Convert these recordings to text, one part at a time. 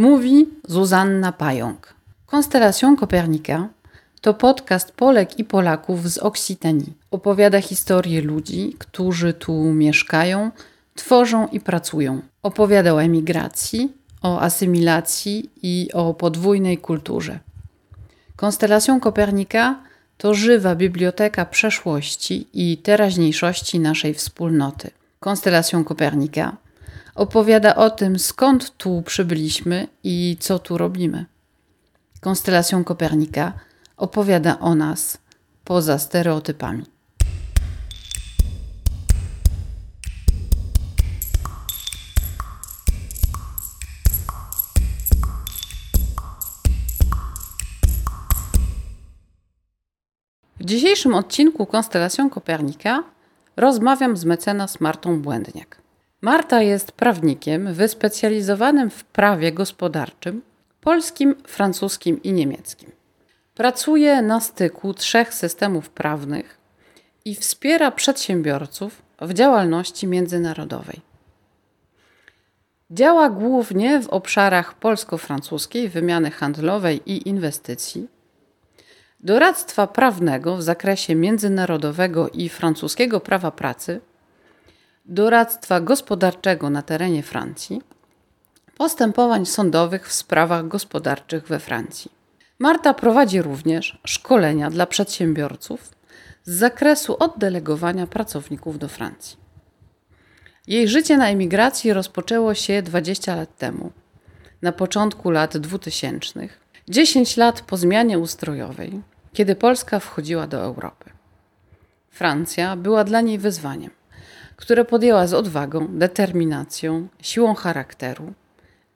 Mówi Zuzanna Pająk. Konstelacją Kopernika to podcast Polek i Polaków z Oksitanii. Opowiada historię ludzi, którzy tu mieszkają, tworzą i pracują. Opowiada o emigracji, o asymilacji i o podwójnej kulturze. Konstelacją Kopernika to żywa biblioteka przeszłości i teraźniejszości naszej wspólnoty. Konstelacją Kopernika opowiada o tym, skąd tu przybyliśmy i co tu robimy. Konstelacją Kopernika opowiada o nas poza stereotypami. W dzisiejszym odcinku Konstelacją Kopernika rozmawiam z mecenas Martą Błędniak. Marta jest prawnikiem wyspecjalizowanym w prawie gospodarczym polskim, francuskim i niemieckim. Pracuje na styku trzech systemów prawnych i wspiera przedsiębiorców w działalności międzynarodowej. Działa głównie w obszarach polsko-francuskiej wymiany handlowej i inwestycji, doradztwa prawnego w zakresie międzynarodowego i francuskiego prawa pracy, doradztwa gospodarczego na terenie Francji, postępowań sądowych w sprawach gospodarczych we Francji. Marta prowadzi również szkolenia dla przedsiębiorców z zakresu oddelegowania pracowników do Francji. Jej życie na emigracji rozpoczęło się 20 lat temu, na początku lat 2000, 10 lat po zmianie ustrojowej, kiedy Polska wchodziła do Europy. Francja była dla niej wyzwaniem, które podjęła z odwagą, determinacją, siłą charakteru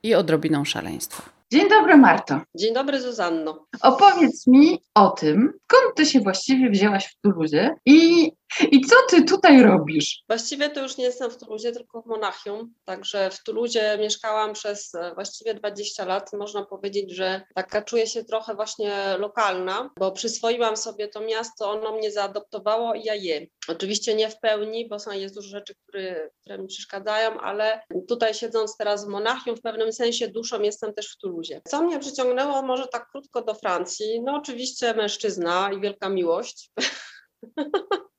i odrobiną szaleństwa. Dzień dobry, Marto. Dzień dobry, Zuzanno. Opowiedz mi o tym, skąd ty się właściwie wzięłaś w Tuluzie i, i co ty tutaj robisz? Właściwie to już nie jestem w Tuluzie, tylko w Monachium. Także w Tuluzie mieszkałam przez e, właściwie 20 lat. Można powiedzieć, że taka czuję się trochę właśnie lokalna, bo przyswoiłam sobie to miasto, ono mnie zaadoptowało i ja je. Oczywiście nie w pełni, bo są jest dużo rzeczy, które, które mi przeszkadzają, ale tutaj siedząc teraz w Monachium, w pewnym sensie duszą jestem też w Tuluzie. Co mnie przyciągnęło może tak krótko do Francji? No oczywiście mężczyzna i wielka miłość.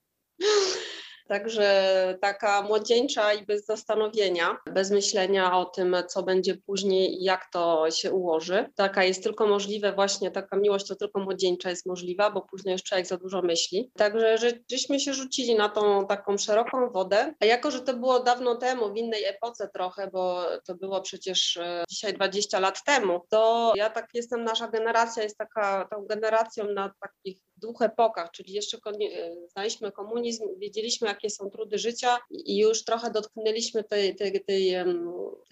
Także taka młodzieńcza i bez zastanowienia, bez myślenia o tym, co będzie później i jak to się ułoży. Taka jest tylko możliwe, właśnie taka miłość to tylko młodzieńcza jest możliwa, bo później już człowiek za dużo myśli. Także że, żeśmy się rzucili na tą taką szeroką wodę. A jako, że to było dawno temu, w innej epoce trochę, bo to było przecież e, dzisiaj 20 lat temu, to ja tak jestem, nasza generacja jest taka tą generacją na takich dwóch epokach, czyli jeszcze znaliśmy komunizm, wiedzieliśmy, jakie są trudy życia i już trochę dotknęliśmy tej, tej, tej,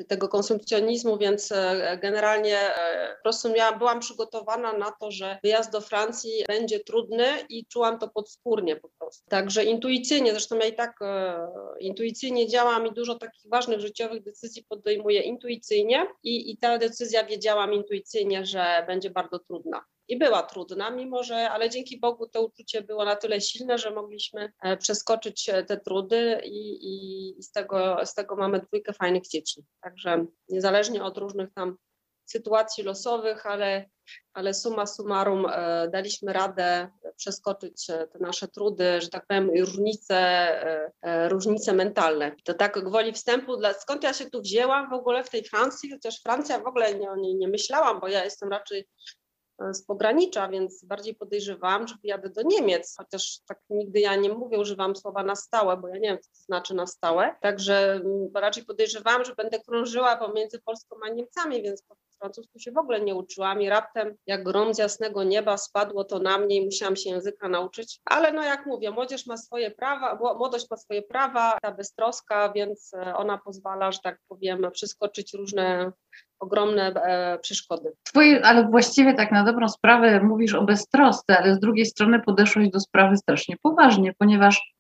tego konsumpcjonizmu, więc e, generalnie e, po prostu miałam, byłam przygotowana na to, że wyjazd do Francji będzie trudny i czułam to podskórnie po prostu. Także intuicyjnie, zresztą ja i tak e, intuicyjnie działam i dużo takich ważnych życiowych decyzji podejmuję intuicyjnie i, i ta decyzja wiedziałam intuicyjnie, że będzie bardzo trudna i była trudna, mimo że, ale dzięki Bogu to uczucie było na tyle silne, że mogliśmy e, przeskoczyć e, te trudy i, i z, tego, z tego mamy dwójkę fajnych dzieci. Także niezależnie od różnych tam sytuacji losowych, ale, ale summa summarum e, daliśmy radę przeskoczyć te nasze trudy, że tak powiem, różnice, różnice mentalne. To tak gwoli wstępu, dla, skąd ja się tu wzięłam w ogóle w tej Francji, chociaż Francja w ogóle nie, nie, myślałam, bo ja jestem raczej z pogranicza, więc bardziej podejrzewałam, że jadę do Niemiec, chociaż tak nigdy ja nie mówię, używam słowa na stałe, bo ja nie wiem, co to znaczy na stałe. Także mm, raczej podejrzewałam, że będę krążyła pomiędzy Polską a Niemcami, więc po francusku się w ogóle nie uczyłam i raptem jak grom z jasnego nieba spadło to na mnie i musiałam się języka nauczyć. Ale no jak mówię, młodzież ma swoje prawa, młodość ma swoje prawa, ta beztroska, więc e, ona pozwala, że tak powiem, przeskoczyć różne ogromne e, przeszkody. Twoje, ale właściwie tak na dobrą sprawę mówisz o beztrosce, ale z drugiej strony podeszłeś do sprawy strasznie poważnie, ponieważ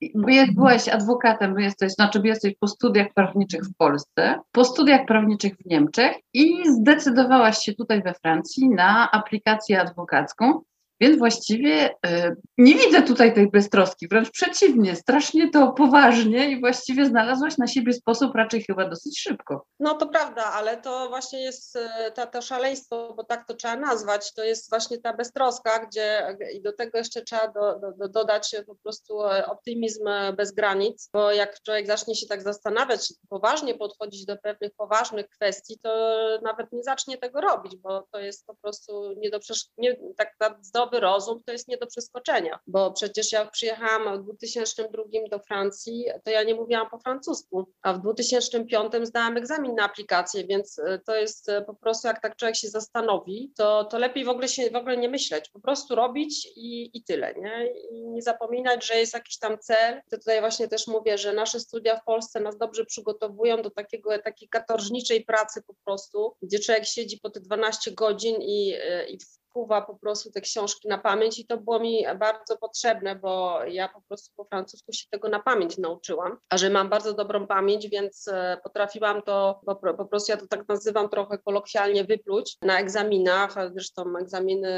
byłeś adwokatem, jesteś, znaczy jesteś po studiach prawniczych w Polsce, po studiach prawniczych w Niemczech i zdecydowałaś się tutaj we Francji na aplikację adwokacką Więc właściwie y, nie widzę tutaj tej beztroski, wręcz przeciwnie, strasznie to poważnie i właściwie znalazłaś na siebie sposób raczej chyba dosyć szybko. No to prawda, ale to właśnie jest ta, to szaleństwo, bo tak to trzeba nazwać, to jest właśnie ta beztroska, gdzie i do tego jeszcze trzeba do, do, dodać po prostu optymizm bez granic, bo jak człowiek zacznie się tak zastanawiać, poważnie podchodzić do pewnych poważnych kwestii, to nawet nie zacznie tego robić, bo to jest po prostu nie do nie, tak, tak zdrowy rozum to jest nie do przeskoczenia, bo przecież jak przyjechałam w 2002 do Francji, to ja nie mówiłam po francusku, a w 2005 zdałam egzamin na aplikację, więc e, to jest e, po prostu jak tak człowiek się zastanowi, to, to lepiej w ogóle się w ogóle nie myśleć, po prostu robić i, i tyle, nie? I nie zapominać, że jest jakiś tam cel. To tutaj właśnie też mówię, że nasze studia w Polsce nas dobrze przygotowują do takiego, takiej katorżniczej pracy po prostu, gdzie człowiek siedzi po te 12 godzin i, e, i wpływa po prostu te książki na pamięć i to było mi bardzo potrzebne, bo ja po prostu po francusku się tego na pamięć nauczyłam, a że mam bardzo dobrą pamięć, więc e, potrafiłam to po, prostu, ja to tak nazywam trochę kolokwialnie wypluć na egzaminach, zresztą egzaminy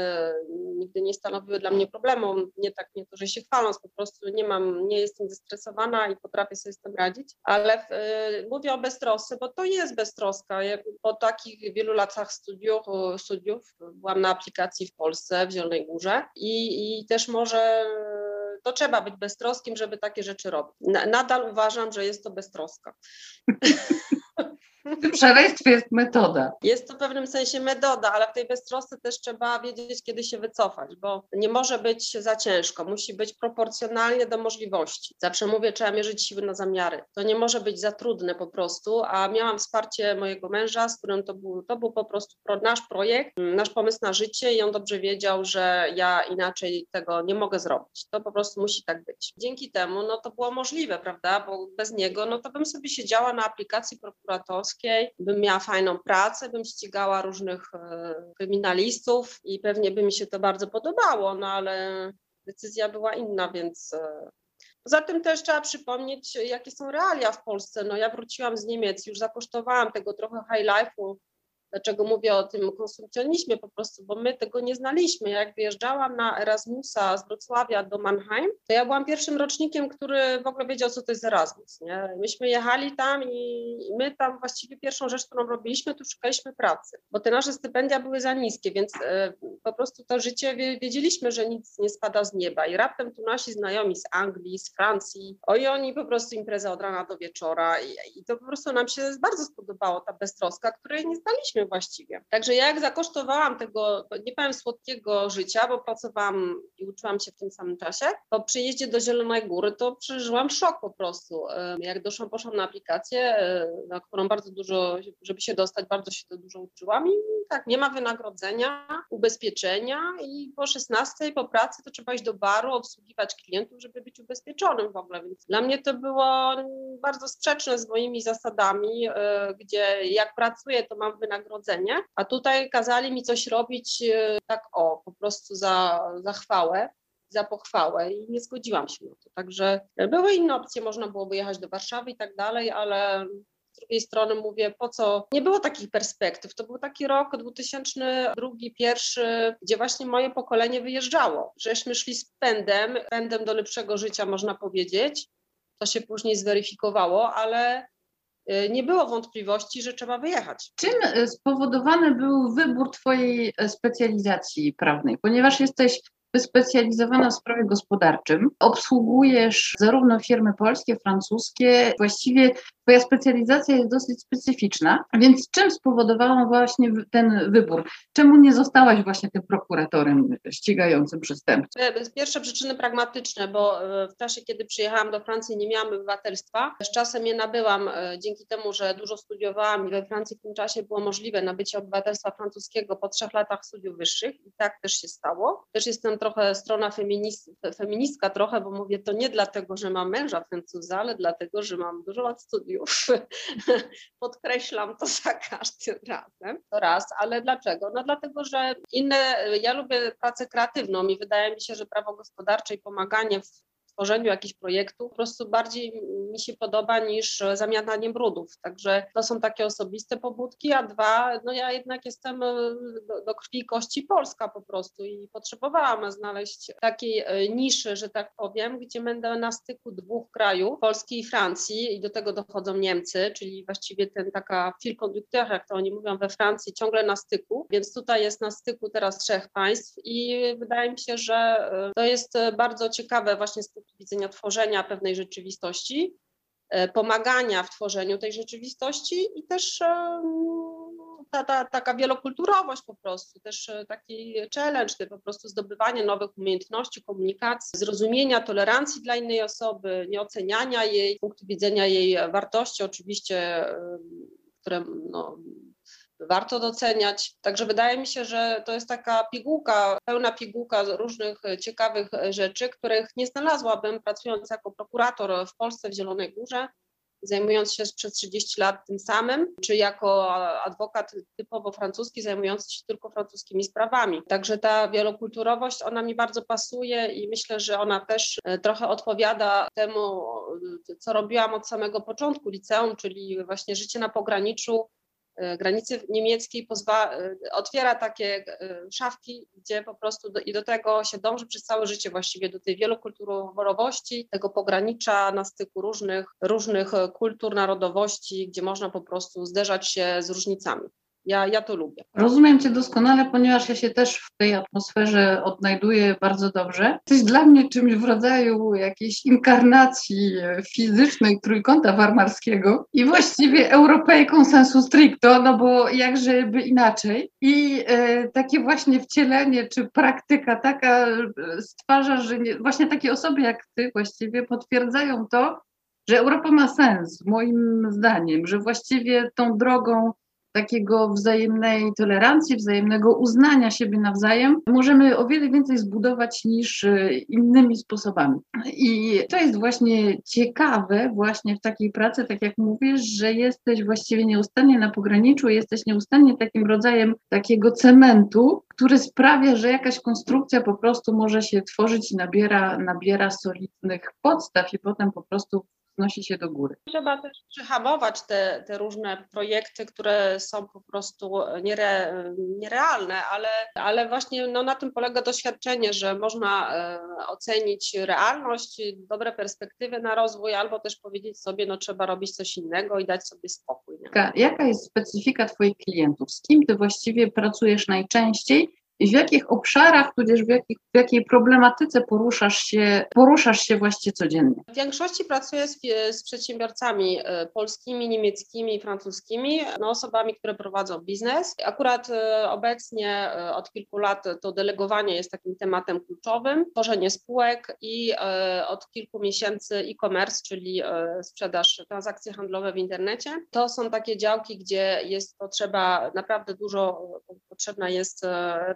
nigdy nie stanowiły dla mnie problemu, nie tak nie to, że się chwaląc, po prostu nie mam, nie jestem zestresowana i potrafię sobie z tym radzić, ale y, mówię o beztrosce, bo to jest beztroska. Po takich wielu latach studiów, studiów byłam na aplikacji w Polsce, w Zielonej Górze i, i też może to trzeba być beztroskim, żeby takie rzeczy robić. Nadal uważam, że jest to beztroska. W szaleństwie jest metoda. Jest to w pewnym sensie metoda, ale w tej beztrosce też trzeba wiedzieć, kiedy się wycofać, bo nie może być za ciężko, musi być proporcjonalnie do możliwości. Zawsze mówię, trzeba mierzyć siły na zamiary. To nie może być za trudne po prostu, a miałam wsparcie mojego męża, z którym to był, to był po prostu nasz projekt, nasz pomysł na życie i on dobrze wiedział, że ja inaczej tego nie mogę zrobić. To po prostu musi tak być. Dzięki temu no to było możliwe, prawda, bo bez niego no to bym sobie siedziała na aplikacji prokuratorskiej bym miała fajną pracę, bym ścigała różnych e, kryminalistów i pewnie by mi się to bardzo podobało, no ale decyzja była inna, więc e, Poza tym też trzeba przypomnieć, jakie są realia w Polsce. No ja wróciłam z Niemiec, już zakosztowałam tego trochę high life'u, Dlaczego mówię o tym konsumpcjonizmie po prostu, bo my tego nie znaliśmy. Jak wyjeżdżałam na Erasmusa z Wrocławia do Mannheim, to ja byłam pierwszym rocznikiem, który w ogóle wiedział, co to jest Erasmus. Nie? Myśmy jechali tam i my tam właściwie pierwszą rzecz, którą robiliśmy, to szukaliśmy pracy, bo te nasze stypendia były za niskie, więc e, po prostu to życie wiedzieliśmy, że nic nie spada z nieba i raptem tu nasi znajomi z Anglii, z Francji, oj oni po prostu impreza od rana do wieczora i, i to po prostu nam się bardzo spodobało, ta beztroska, której nie znaliśmy właściwie. Także ja jak zakosztowałam tego, nie powiem słodkiego życia, bo pracowałam i uczyłam się w tym samym czasie, po przyjeździe do Zielonej Góry to przeżyłam szok po prostu. Jak doszłam, poszłam na aplikację, na którą bardzo dużo, żeby się dostać, bardzo się to dużo uczyłam i tak, nie ma wynagrodzenia, ubezpieczenia i po 16 po pracy to trzeba iść do baru, obsługiwać klientów, żeby być ubezpieczonym w ogóle, więc dla mnie to było bardzo sprzeczne z moimi zasadami, e, gdzie jak pracuję, to mam wynagrodzenie wynagrodzenie, a tutaj kazali mi coś robić e, tak o, po prostu za, za chwałę za pochwałę i nie zgodziłam się na to. Także były inne opcje, można byłoby jechać do Warszawy i tak dalej, ale z drugiej strony mówię, po co? Nie było takich perspektyw. To był taki rok 2002, pierwszy, gdzie właśnie moje pokolenie wyjeżdżało. Żeśmy szli z pędem, pędem do lepszego życia, można powiedzieć. To się później zweryfikowało, ale nie było wątpliwości, że trzeba wyjechać. Czym y, spowodowany był wybór Twojej y, specjalizacji prawnej? Ponieważ jesteś wyspecjalizowana w sprawie gospodarczym, obsługujesz zarówno firmy polskie, francuskie, właściwie Twoja specjalizacja jest dosyć specyficzna, więc czym spowodowała właśnie ten wybór? Czemu nie zostałaś właśnie tym prokuratorem ścigającym przestępców? Pierwsze przyczyny pragmatyczne, bo e, w czasie, kiedy przyjechałam do Francji, nie miałam obywatelstwa. Z czasem je nabyłam e, dzięki temu, że dużo studiowałam i we Francji w tym czasie było możliwe nabycie obywatelstwa francuskiego po trzech latach studiów wyższych i tak też się stało. Też jestem trochę strona feminist, feministka trochę, bo mówię to nie dlatego, że mam męża Francuza, ale dlatego, że mam dużo lat studiów już. Podkreślam to za każdym razem. To raz, ale dlaczego? No dlatego, że inne, ja lubię pracę kreatywną i wydaje mi się, że prawo gospodarcze i pomaganie w tworzeniu jakichś projektów po prostu bardziej mi się podoba niż zamiatanie brudów. Także to są takie osobiste pobudki, a dwa, no ja jednak jestem do, do krwi kości polska po prostu i potrzebowałam znaleźć takiej niszy, że tak powiem, gdzie będę na styku dwóch krajów, Polski i Francji i do tego dochodzą Niemcy, czyli właściwie ten taka fil conducteur, jak to oni mówią we Francji, ciągle na styku, więc tutaj jest na styku teraz trzech państw i wydaje mi się, że e, to jest bardzo ciekawe właśnie z widzenia tworzenia pewnej rzeczywistości, e, pomagania w tworzeniu tej rzeczywistości i też e, ta, ta, taka wielokulturowość po prostu, też taki challenge, po prostu zdobywanie nowych umiejętności komunikacji, zrozumienia, tolerancji dla innej osoby, nieoceniania jej, punktu widzenia jej wartości oczywiście, które no, warto doceniać. Także wydaje mi się, że to jest taka pigułka, pełna pigułka różnych ciekawych rzeczy, których nie znalazłabym pracując jako prokurator w Polsce w Zielonej Górze, zajmując się przez 30 lat tym samym, czy jako adwokat typowo francuski, zajmujący się tylko francuskimi sprawami. Także ta wielokulturowość, ona mi bardzo pasuje i myślę, że ona też e, trochę odpowiada temu, co robiłam od samego początku liceum, czyli właśnie życie na pograniczu E, granicy niemieckiej pozwa, e, otwiera takie e, szafki, gdzie po prostu do, i do tego się dąży przez całe życie właściwie, do tej wielokulturowości, tego pogranicza na styku różnych, różnych kultur, narodowości, gdzie można po prostu zderzać się z różnicami. Ja, ja to lubię. Rozumiem Cię doskonale, ponieważ ja się też w tej atmosferze odnajduję bardzo dobrze. Jesteś dla mnie czymś w rodzaju jakiejś inkarnacji fizycznej trójkąta warmarskiego i właściwie Europejką sensu stricto, no bo jakże by inaczej. I e, takie właśnie wcielenie czy praktyka taka e, stwarza, że nie, właśnie takie osoby jak Ty właściwie potwierdzają to, że Europa ma sens, moim zdaniem, że właściwie tą drogą takiego wzajemnej tolerancji, wzajemnego uznania siebie nawzajem, możemy o wiele więcej zbudować niż e, innymi sposobami. I to jest właśnie ciekawe, właśnie w takiej pracy, tak jak mówisz, że jesteś właściwie nieustannie na pograniczu, jesteś nieustannie takim rodzajem takiego cementu, który sprawia, że jakaś konstrukcja po prostu może się tworzyć i nabiera, nabiera solidnych podstaw i potem po prostu wznosi się do góry. Trzeba też przyhamować te, te różne projekty, które są po prostu niere, nierealne, ale, ale właśnie no, na tym polega doświadczenie, że można e, ocenić realność, dobre perspektywy na rozwój, albo też powiedzieć sobie, no trzeba robić coś innego i dać sobie spokój. Nie? Jaka jest specyfika Twoich klientów? Z kim Ty właściwie pracujesz najczęściej w jakich obszarach, tudzież w, jakich, w jakiej problematyce poruszasz się, poruszasz się właściwie codziennie? W większości pracuję z, z przedsiębiorcami e, polskimi, niemieckimi, francuskimi, no, osobami, które prowadzą biznes. Akurat e, obecnie e, od kilku lat to delegowanie jest takim tematem kluczowym, tworzenie spółek i od kilku miesięcy e-commerce, czyli sprzedaż, transakcje handlowe w internecie. To są takie działki, gdzie jest potrzeba naprawdę dużo, potrzebna jest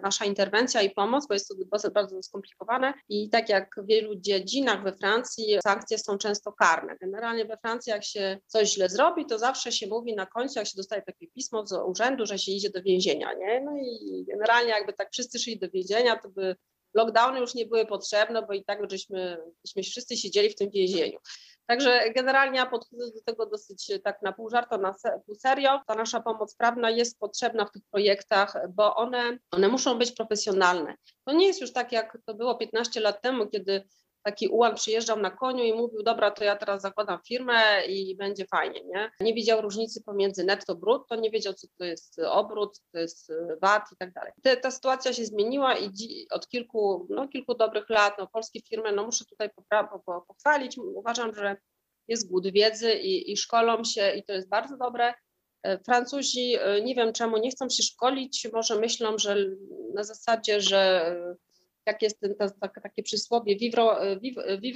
na nasza interwencja i pomoc, bo jest to bardzo skomplikowane i tak jak w wielu dziedzinach we Francji sankcje są często karne. Generalnie we Francji jak się coś źle zrobi, to zawsze się mówi na końcu, jak się dostaje takie pismo z urzędu, że się idzie do więzienia, nie? No i generalnie jakby tak wszyscy szli do więzienia, to by lockdowny już nie były potrzebne, bo i tak żeśmy, żeśmy wszyscy siedzieli w tym więzieniu. Także generalnie ja podchodzę do tego dosyć tak na pół żarto, na pół serio. Ta nasza pomoc prawna jest potrzebna w tych projektach, bo one, one muszą być profesjonalne. To nie jest już tak, jak to było 15 lat temu, kiedy taki ułan przyjeżdżał na koniu i mówił, dobra, to ja teraz zakładam firmę i będzie fajnie, nie? Nie widział różnicy pomiędzy netto brutto, nie wiedział, co to jest obrót, co to jest VAT i tak dalej. Ta, sytuacja się zmieniła i od kilku, no, kilku dobrych lat, no, polskie firmy, no muszę tutaj pochwalić, uważam, że jest głód wiedzy i, i szkolą się i to jest bardzo dobre. E, Francuzi, e, nie wiem czemu, nie chcą się szkolić, może myślą, że na zasadzie, że jak jest ten, to, takie przysłowie vivre,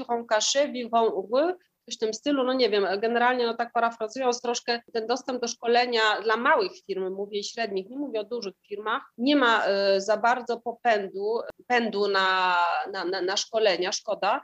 en cachet, vivre en heureux, coś w tym stylu, no nie wiem, generalnie no tak parafrazując troszkę, ten dostęp do szkolenia dla małych firm, mówię średnich, nie mówię o dużych firmach, nie ma e, za bardzo popędu pędu na, na, na, na szkolenia, szkoda,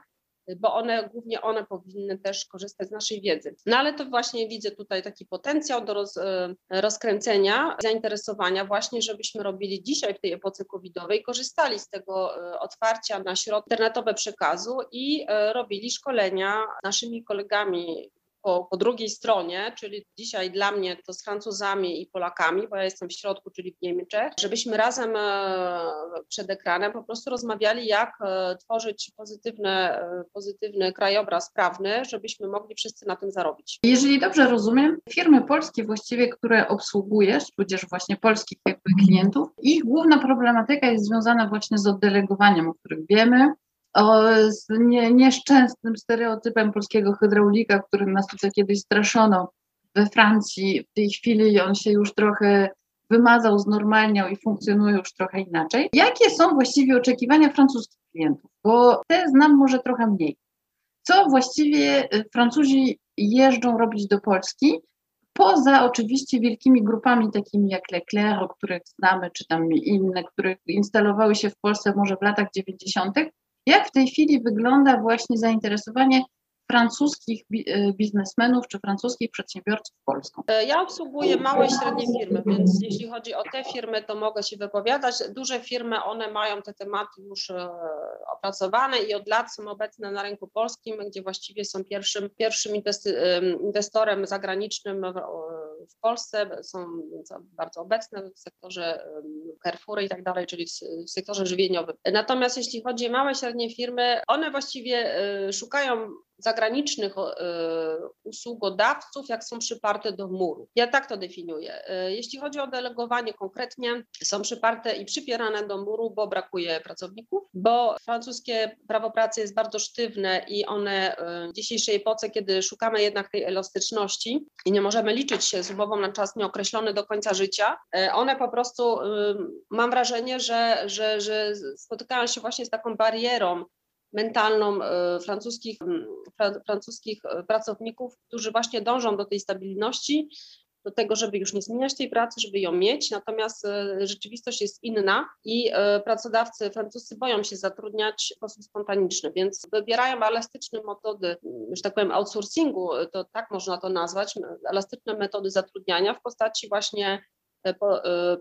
bo one, głównie one powinny też korzystać z naszej wiedzy. No ale to właśnie widzę tutaj taki potencjał do roz, e, rozkręcenia, zainteresowania właśnie, żebyśmy robili dzisiaj w tej epoce covidowej, korzystali z tego e, otwarcia na środki internetowe przekazu i e, robili szkolenia z naszymi kolegami po, po, drugiej stronie, czyli dzisiaj dla mnie to z Francuzami i Polakami, bo ja jestem w środku, czyli w Niemczech, żebyśmy razem e, przed ekranem po prostu rozmawiali, jak e, tworzyć pozytywny, e, pozytywny krajobraz prawny, żebyśmy mogli wszyscy na tym zarobić. Jeżeli dobrze rozumiem, firmy polskie właściwie, które obsługujesz, tudzież właśnie polskich klientów, ich główna problematyka jest związana właśnie z oddelegowaniem, o którym wiemy, o, z nie, nieszczęsnym stereotypem polskiego hydraulika, którym nas tutaj kiedyś straszono we Francji. W tej chwili on się już trochę wymazał, znormalniał i funkcjonuje już trochę inaczej. Jakie są właściwie oczekiwania francuskich klientów? Bo te znam może trochę mniej. Co właściwie y, Francuzi jeżdżą robić do Polski? Poza oczywiście wielkimi grupami takimi jak Leclerc, o których znamy, czy tam inne, które instalowały się w Polsce może w latach 90., jak w tej chwili wygląda właśnie zainteresowanie francuskich e, biznesmenów czy francuskich przedsiębiorców Polską? E, ja obsługuję małe i średnie firmy, więc jeśli chodzi o te firmy, to mogę się wypowiadać. Duże firmy, one mają te tematy już e, opracowane i od lat są obecne na rynku polskim, gdzie właściwie są pierwszym, pierwszym inwestorem zagranicznym Polsce, są bardzo obecne w sektorze Carrefour i tak dalej, czyli w sektorze żywieniowym. Natomiast jeśli chodzi o małe i średnie firmy, one właściwie szukają zagranicznych e, usługodawców, jak są przyparte do muru. Ja tak to definiuję. E, jeśli chodzi o delegowanie konkretnie, są przyparte i przypierane do muru, bo brakuje pracowników, bo francuskie prawo pracy jest bardzo sztywne i one e, w dzisiejszej epoce, kiedy szukamy jednak tej elastyczności i nie możemy liczyć się z umową na czas nieokreślony do końca życia, one po prostu mam wrażenie, że, że, że spotykają się właśnie z taką barierą mentalną e, francuskich, francuskich e, pracowników, którzy właśnie dążą do tej stabilności, do tego, żeby już nie zmieniać tej pracy, żeby ją mieć, natomiast e, rzeczywistość jest inna i pracodawcy francuscy boją się zatrudniać w sposób spontaniczny, więc wybierają elastyczne metody, że tak powiem outsourcingu, to tak można to nazwać, elastyczne metody zatrudniania w postaci właśnie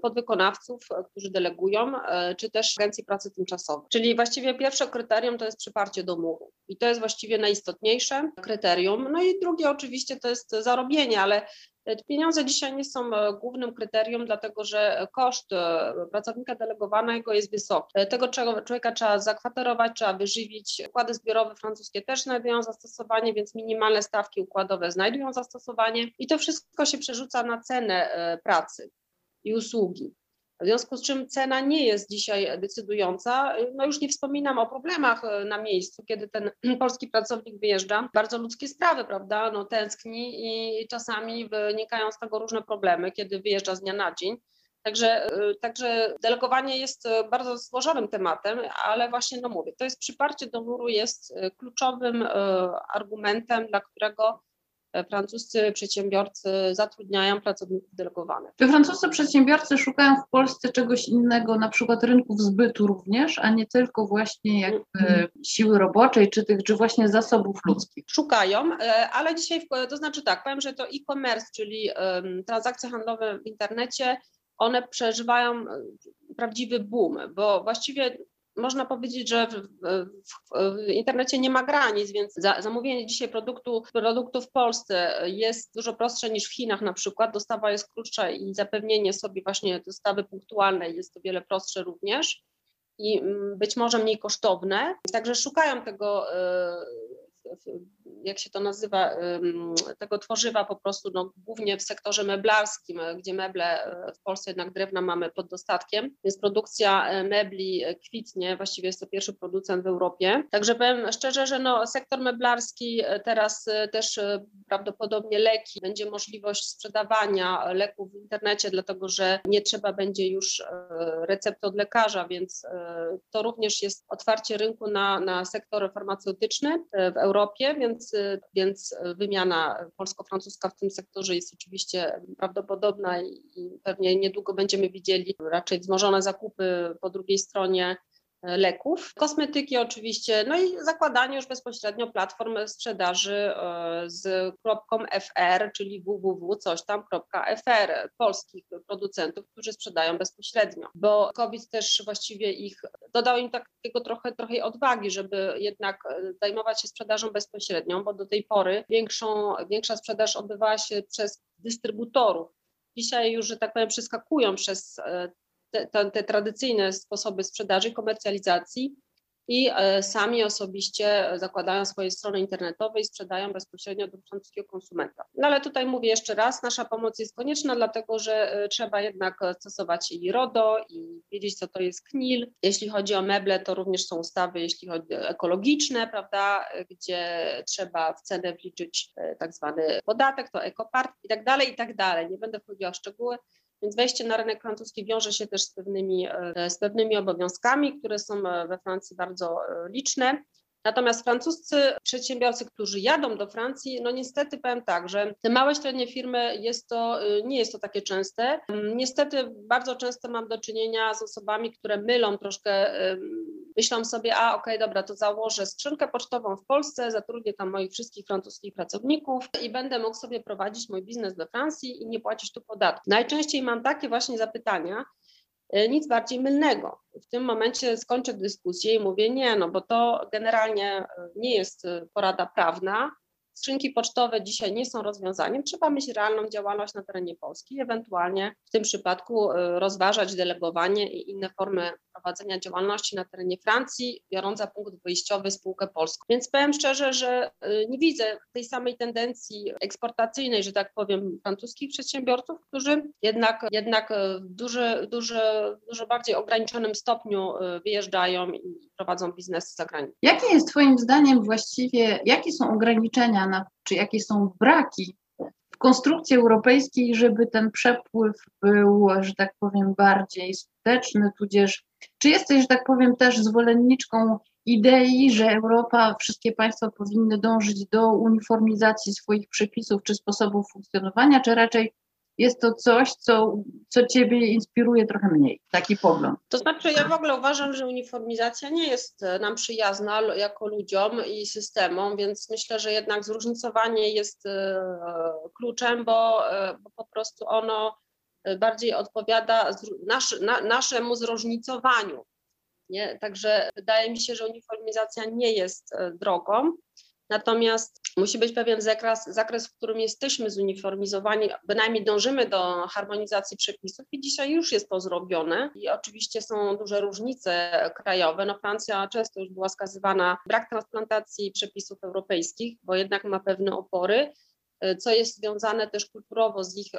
podwykonawców, e, którzy delegują, czy też agencji pracy tymczasowej. Czyli właściwie pierwsze kryterium to jest przyparcie do muru i to jest właściwie najistotniejsze kryterium. No i drugie oczywiście to jest zarobienie, ale Pieniądze dzisiaj nie są głównym kryterium, dlatego że koszt pracownika delegowanego jest wysoki. Tego człowieka trzeba zakwaterować, trzeba wyżywić. Układy zbiorowe francuskie też znajdują zastosowanie, więc minimalne stawki układowe znajdują zastosowanie i to wszystko się przerzuca na cenę pracy i usługi. W związku z czym cena nie jest dzisiaj decydująca. No już nie wspominam o problemach e, na miejscu, kiedy ten polski pracownik wyjeżdża. Bardzo ludzkie sprawy, prawda? No, tęskni i czasami wynikają z tego różne problemy, kiedy wyjeżdża z dnia na dzień. Także, e, także delegowanie jest e, bardzo złożonym tematem, ale właśnie no mówię, to jest przyparcie do muru jest kluczowym argumentem, dla którego francuscy przedsiębiorcy zatrudniają pracowników delegowanych. Czy francuscy przedsiębiorcy szukają w Polsce czegoś innego, na przykład rynków zbytu również, a nie tylko właśnie jakby mhm. siły roboczej, czy tych, czy właśnie zasobów ludzkich? Szukają, e, ale dzisiaj, to znaczy tak, powiem, że to e-commerce, czyli transakcje handlowe w internecie, one przeżywają e, prawdziwy boom, bo właściwie można powiedzieć, że w, w, w, internecie nie ma granic, więc za, zamówienie dzisiaj produktu, produktu w Polsce jest dużo prostsze niż w Chinach na przykład. Dostawa jest krótsza i zapewnienie sobie właśnie dostawy punktualnej jest o wiele prostsze również i mm, być może mniej kosztowne. Także szukają tego e, jak się to nazywa, tego tworzywa po prostu no, głównie w sektorze meblarskim, gdzie meble e, w Polsce jednak drewna mamy pod dostatkiem, więc produkcja e, mebli e, kwitnie, właściwie jest to pierwszy producent w Europie. Także powiem szczerze, że no, sektor meblarski teraz też prawdopodobnie leki, będzie możliwość sprzedawania leków w internecie, dlatego że nie trzeba będzie już recepty od lekarza, więc to również jest otwarcie rynku na, na sektor farmaceutyczny w Europie, więc więc, wymiana polsko-francuska w tym sektorze jest oczywiście prawdopodobna i pewnie niedługo będziemy widzieli raczej wzmożone zakupy po drugiej stronie leków, kosmetyki oczywiście, no i zakładanie już bezpośrednio platform sprzedaży e, z kropką FR, czyli www coś tam.fr polskich producentów, którzy sprzedają bezpośrednio, bo COVID też właściwie ich dodał im takiego trochę, trochę odwagi, żeby jednak zajmować się sprzedażą bezpośrednią, bo do tej pory większą, większa sprzedaż odbywała się przez dystrybutorów. Dzisiaj już, że tak powiem, przeskakują przez te, te, tradycyjne sposoby sprzedaży komercjalizacji i e, sami osobiście zakładają swoje strony internetowe i sprzedają bezpośrednio do francuskiego konsumenta. No ale tutaj mówię jeszcze raz, nasza pomoc jest konieczna, dlatego że e, trzeba jednak stosować i RODO i wiedzieć, co to jest KNIL. Jeśli chodzi o meble, to również są ustawy, jeśli chodzi ekologiczne, prawda, gdzie trzeba w cenę wliczyć e, tak zwany podatek, to ekopart i tak dalej, i tak dalej. Nie będę wchodziła w szczegóły. Więc wejście na rynek francuski wiąże się też z pewnymi, e, z pewnymi obowiązkami, które są e, we Francji bardzo e, liczne. Natomiast francuscy przedsiębiorcy, którzy jadą do Francji, no niestety powiem tak, że te małe średnie firmy jest to, nie jest to takie częste. Niestety bardzo często mam do czynienia z osobami, które mylą troszkę myślą sobie, a okej, okay, dobra, to założę skrzynkę pocztową w Polsce, zatrudnię tam moich wszystkich francuskich pracowników i będę mógł sobie prowadzić mój biznes do Francji i nie płacić tu podatku. Najczęściej mam takie właśnie zapytania, nic bardziej mylnego. W tym momencie skończę dyskusję i mówię nie, no bo to generalnie e, nie jest e, porada prawna, skrzynki pocztowe dzisiaj nie są rozwiązaniem, trzeba mieć realną działalność na terenie Polski, ewentualnie w tym przypadku y, rozważać delegowanie i inne formy prowadzenia działalności na terenie Francji, biorąc za punkt wyjściowy spółkę polską. Więc powiem szczerze, że y, nie widzę tej samej tendencji eksportacyjnej, że tak powiem, francuskich przedsiębiorców, którzy jednak, jednak w duży, duży, dużo bardziej ograniczonym stopniu wyjeżdżają i prowadzą biznes za granicą. Jakie jest Twoim zdaniem właściwie, jakie są ograniczenia na, czy jakie są braki w konstrukcji europejskiej, żeby ten przepływ był, że tak powiem, bardziej skuteczny, tudzież czy jesteś, że tak powiem, też zwolenniczką idei, że Europa, wszystkie państwa powinny dążyć do uniformizacji swoich przepisów czy sposobów funkcjonowania, czy raczej jest to coś, co, co Ciebie inspiruje trochę mniej, taki pogląd. To znaczy, ja w ogóle uważam, że uniformizacja nie jest e, nam przyjazna jako ludziom i systemom, więc myślę, że jednak zróżnicowanie jest e, kluczem, bo, e, bo po prostu ono bardziej odpowiada na, naszemu zróżnicowaniu. Nie? Także wydaje mi się, że uniformizacja nie jest drogą. Natomiast musi być pewien zakres, zakres, w którym jesteśmy zuniformizowani, bynajmniej dążymy do harmonizacji przepisów i dzisiaj już jest to zrobione. I oczywiście są duże różnice krajowe. No Francja często już była skazywana brak transplantacji przepisów europejskich, bo jednak ma pewne opory co jest związane też kulturowo z ich,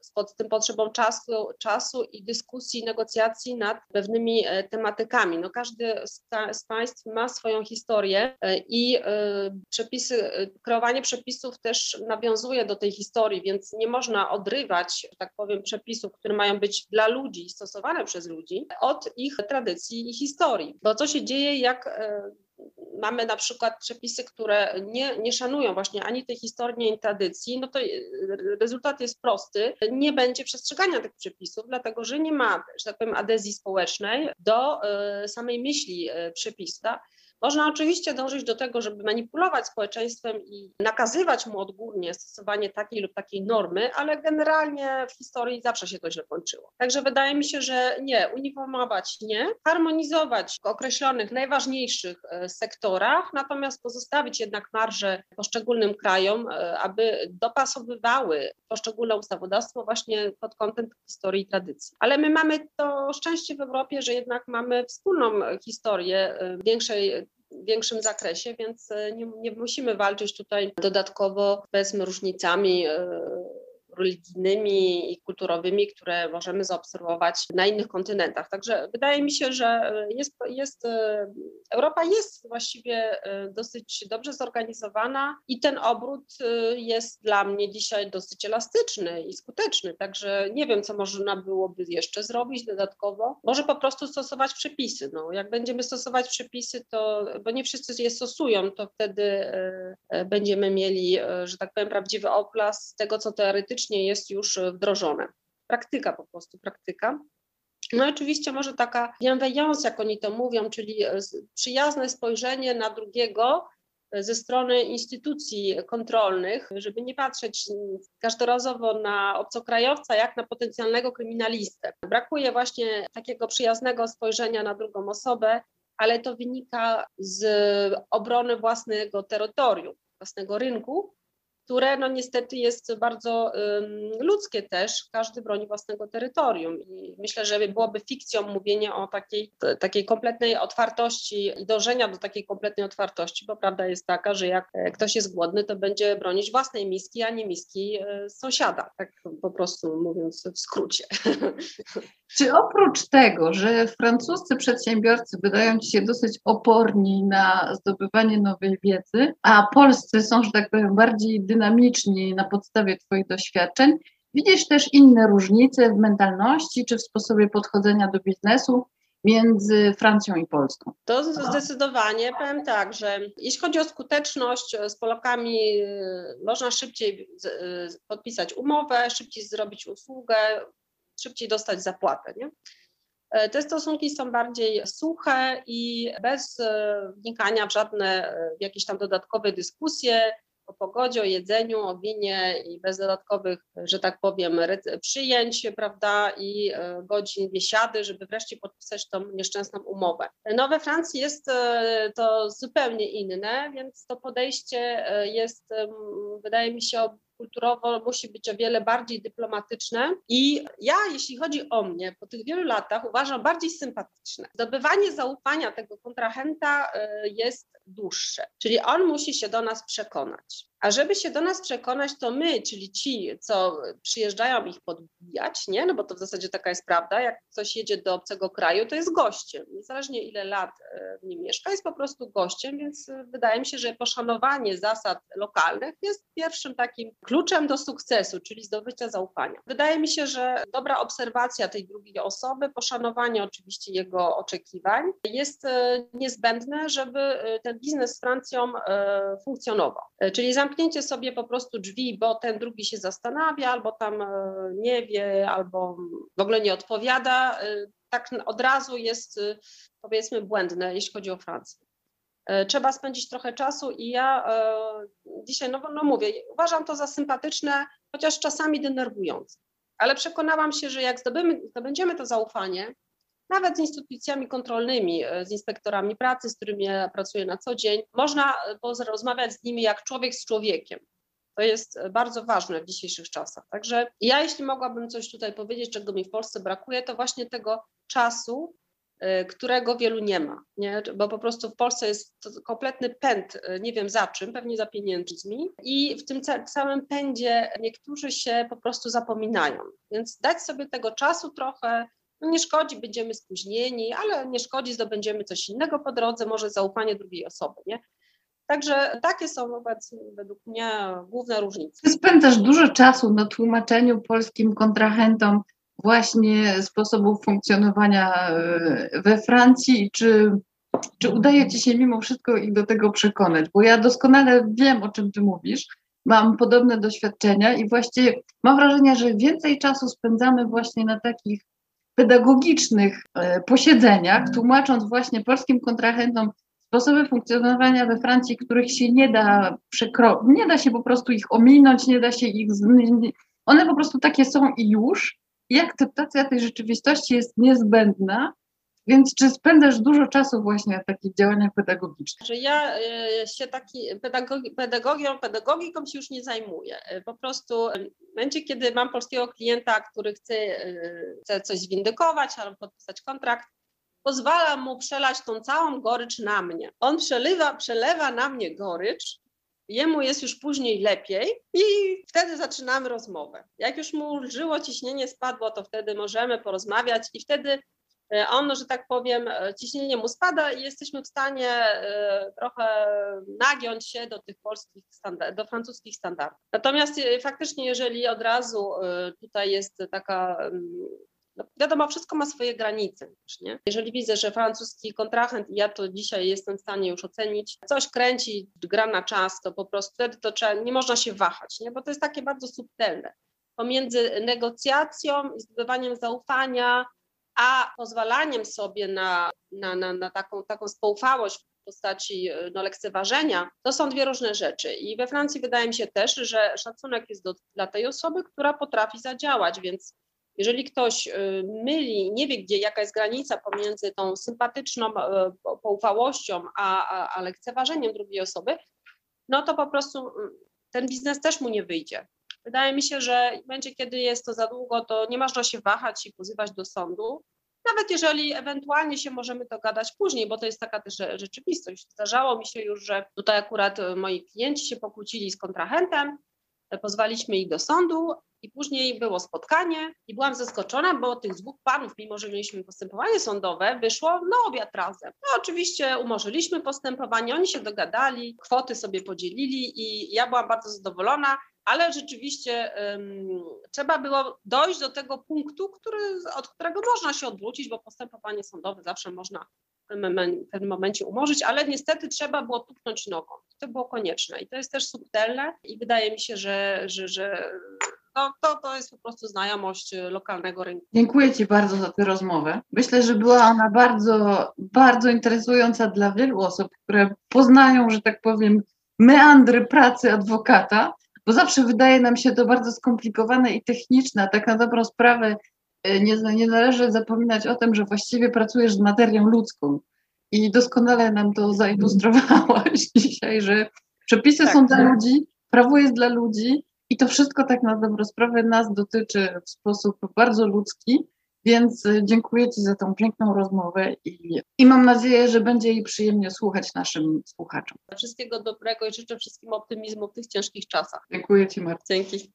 z pod tym potrzebą czasu, czasu i dyskusji, negocjacji nad pewnymi e, tematykami. No każdy z, z państw ma swoją historię e, i e, przepisy, kreowanie przepisów też nawiązuje do tej historii, więc nie można odrywać, tak powiem, przepisów, które mają być dla ludzi, stosowane przez ludzi, od ich tradycji i historii. Bo co się dzieje, jak mamy na przykład przepisy, które nie, nie szanują właśnie ani tej historii, ani tradycji, no to rezultat jest prosty. Nie będzie przestrzegania tych przepisów, dlatego że nie ma, że tak powiem, adezji społecznej do e, samej myśli e, przepisu. Można oczywiście dążyć do tego, żeby manipulować społeczeństwem i nakazywać mu odgórnie stosowanie takiej lub takiej normy, ale generalnie w historii zawsze się to źle kończyło. Także wydaje mi się, że nie, uniformować nie, harmonizować określonych, najważniejszych e, sektorach, natomiast pozostawić jednak marże poszczególnym krajom, e, aby dopasowywały poszczególne ustawodawstwo właśnie pod kątem historii i tradycji. Ale my mamy to szczęście w Europie, że jednak mamy wspólną historię e, większej większym zakresie, więc e, nie, nie musimy walczyć tutaj dodatkowo powiedzmy różnicami religijnymi i kulturowymi, które możemy zaobserwować na innych kontynentach. Także wydaje mi się, że jest, jest, e, Europa jest właściwie dosyć dobrze zorganizowana i ten obrót jest dla mnie dzisiaj dosyć elastyczny i skuteczny. Także nie wiem, co można byłoby jeszcze zrobić dodatkowo. Może po prostu stosować przepisy. No, jak będziemy stosować przepisy, to, bo nie wszyscy je stosują, to wtedy e, e, będziemy mieli, e, że tak powiem, prawdziwy obraz tego, co teoretycznie jest już wdrożone. Praktyka po prostu, praktyka. No oczywiście może taka bienveillance, jak oni to mówią, czyli e, przyjazne spojrzenie na drugiego e, ze strony instytucji kontrolnych, żeby nie patrzeć każdorazowo na obcokrajowca jak na potencjalnego kryminalistę. Brakuje właśnie takiego przyjaznego spojrzenia na drugą osobę, ale to wynika z obrony własnego terytorium, własnego rynku, które no niestety jest bardzo ludzkie też. Każdy broni własnego terytorium i myślę, że byłoby fikcją mówienie o takiej, takiej kompletnej otwartości i dążenia do takiej kompletnej otwartości, bo prawda jest taka, że jak e, ktoś jest głodny, to będzie bronić własnej miski, a nie miski e, sąsiada, tak po prostu mówiąc w skrócie. Czy oprócz tego, że francuscy przedsiębiorcy wydają ci się dosyć oporni na zdobywanie nowej wiedzy, a polscy są, że tak powiem, bardziej dynamiczni na podstawie Twoich doświadczeń, widzisz też inne różnice w mentalności czy w sposobie podchodzenia do biznesu między Francją i Polską? To zdecydowanie powiem tak, że jeśli chodzi o skuteczność z Polakami, y, można szybciej y, podpisać umowę, szybciej zrobić usługę, szybciej dostać zapłatę. Nie? E, te stosunki są bardziej suche i bez e, wnikania w żadne e, w jakieś tam dodatkowe dyskusje o pogodzie, o jedzeniu, o winie i bez dodatkowych, że tak powiem, przyjęć, prawda, i godzin biesiady, żeby wreszcie podpisać tą nieszczęsną umowę. No we Francji jest to zupełnie inne, więc to podejście jest, wydaje mi się, kulturowo musi być o wiele bardziej dyplomatyczne i ja, jeśli chodzi o mnie, po tych wielu latach uważam bardziej sympatyczne. Zdobywanie zaufania tego kontrahenta y, jest dłuższe, czyli on musi się do nas przekonać. A żeby się do nas przekonać, to my, czyli ci, co przyjeżdżają ich podbijać, nie? No bo to w zasadzie taka jest prawda, jak ktoś jedzie do obcego kraju, to jest gościem. Niezależnie ile lat e, w nim mieszka, jest po prostu gościem, więc e, wydaje mi się, że poszanowanie zasad lokalnych jest pierwszym takim kluczem do sukcesu, czyli zdobycia zaufania. Wydaje mi się, że dobra obserwacja tej drugiej osoby, poszanowanie oczywiście jego oczekiwań jest e, niezbędne, żeby ten biznes z Francją funkcjonował. Czyli zamknięcie sobie po prostu drzwi, bo ten drugi się zastanawia, albo tam e, nie wie, albo w ogóle nie odpowiada, e, tak od razu jest e, powiedzmy błędne, jeśli chodzi o Francję. Trzeba spędzić trochę czasu i ja dzisiaj, no, no mówię, uważam to za sympatyczne, chociaż czasami denerwujące. Ale przekonałam się, że jak zdobymy, zdobędziemy to zaufanie, nawet z instytucjami kontrolnymi, e, z inspektorami pracy, z którymi ja pracuję na co dzień. Można e, rozmawiać z nimi jak człowiek z człowiekiem. To jest e, bardzo ważne w dzisiejszych czasach. Także ja, jeśli mogłabym coś tutaj powiedzieć, czego mi w Polsce brakuje, to właśnie tego czasu, którego wielu nie ma, nie? bo po prostu w Polsce jest kompletny pęd, nie wiem za czym, pewnie za pieniędzmi i w tym całym pędzie niektórzy się po prostu zapominają. Więc dać sobie tego czasu trochę, no nie szkodzi, będziemy spóźnieni, ale nie szkodzi, zdobędziemy coś innego po drodze, może zaufanie drugiej osoby, nie? Także takie są obecnie według mnie główne różnice. Ty spędzasz dużo czasu na tłumaczeniu polskim kontrahentom właśnie sposobów funkcjonowania e, we Francji. Czy, czy udaje Ci się mimo wszystko ich do tego przekonać? Bo ja doskonale wiem, o czym Ty mówisz. Mam podobne doświadczenia i właściwie mam wrażenie, że więcej czasu spędzamy właśnie na takich pedagogicznych e, posiedzeniach, tłumacząc właśnie polskim kontrahentom sposoby funkcjonowania we Francji, których się nie da przekroczyć, nie da się po prostu ich ominąć, nie da się ich. One po prostu takie są i już. I akceptacja tej rzeczywistości jest niezbędna, więc czy spędzasz dużo czasu właśnie na takich działaniach pedagogicznych? Że ja e, się taki pedagogi, pedagogią, pedagogiką się już nie zajmuję. E, po prostu e, w momencie, kiedy mam polskiego klienta, który chce, chce coś zwindykować albo podpisać kontrakt, pozwalam mu przelać tą całą gorycz na mnie. On przelewa, przelewa na mnie gorycz, jemu jest już później lepiej i wtedy zaczynamy rozmowę. Jak już mu lżyło, ciśnienie spadło, to wtedy możemy porozmawiać i wtedy E, on, że tak powiem, e, ciśnienie mu spada i jesteśmy w stanie e, trochę nagiąć się do tych polskich standardów, do francuskich standardów. Natomiast faktycznie, jeżeli od razu tutaj jest taka mm, no wiadomo, wszystko ma swoje granice. Też, nie? Jeżeli widzę, że francuski kontrahent, i ja to dzisiaj jestem w stanie już ocenić, coś kręci, gra na czas, to po prostu wtedy to trzeba, nie można się wahać, nie? bo to jest takie bardzo subtelne. Pomiędzy negocjacją i zdobywaniem zaufania, a pozwalaniem sobie na, na, na, na taką, taką spoufałość w postaci no, lekceważenia, to są dwie różne rzeczy. I we Francji wydaje mi się też, że szacunek jest do, dla tej osoby, która potrafi zadziałać, więc jeżeli ktoś e, myli, nie wie, gdzie, jaka jest granica pomiędzy tą sympatyczną e, poufałością, a, a, a lekceważeniem drugiej osoby, no to po prostu mm, ten biznes też mu nie wyjdzie. Wydaje mi się, że momencie, kiedy jest to za długo, to nie można się wahać i pozywać do sądu. Nawet jeżeli ewentualnie się możemy dogadać później, bo to jest taka też rzeczywistość. Zdarzało mi się już, że tutaj akurat moi klienci się pokłócili z kontrahentem, pozwaliśmy ich do sądu i później było spotkanie i byłam zaskoczona, bo tych dwóch panów, mimo że mieliśmy postępowanie sądowe, wyszło na obiad razem. No oczywiście umorzyliśmy postępowanie, oni się dogadali, kwoty sobie podzielili i ja byłam bardzo zadowolona ale rzeczywiście um, trzeba było dojść do tego punktu, który, od którego można się odwrócić, bo postępowanie sądowe zawsze można pewnym momencie umorzyć, ale niestety trzeba było tupnąć nogą. To było konieczne i to jest też subtelne i wydaje mi się, że, że, że no, to, to jest po prostu znajomość lokalnego rynku. Dziękuję Ci bardzo za tę rozmowę. Myślę, że była ona bardzo, bardzo interesująca dla wielu osób, które poznają, że tak powiem, meandry pracy adwokata bo zawsze wydaje nam się to bardzo skomplikowane i techniczne, tak na dobrą sprawę nie, nie należy zapominać o tym, że właściwie pracujesz z materią ludzką. I doskonale nam to zailustrowałaś dzisiaj, że przepisy tak, są dla ludzi, prawo jest dla ludzi i to wszystko tak na dobrą sprawę nas dotyczy w sposób bardzo ludzki więc y, dziękuję Ci za tą piękną rozmowę i, i mam nadzieję, że będzie jej przyjemnie słuchać naszym słuchaczom. Wszystkiego dobrego i życzę wszystkim optymizmu w tych ciężkich czasach. Dziękuję Ci, Marta. Dzięki.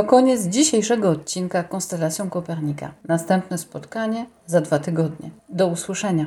To koniec dzisiejszego odcinka Konstelacją Kopernika. Następne spotkanie za dwa tygodnie. Do usłyszenia.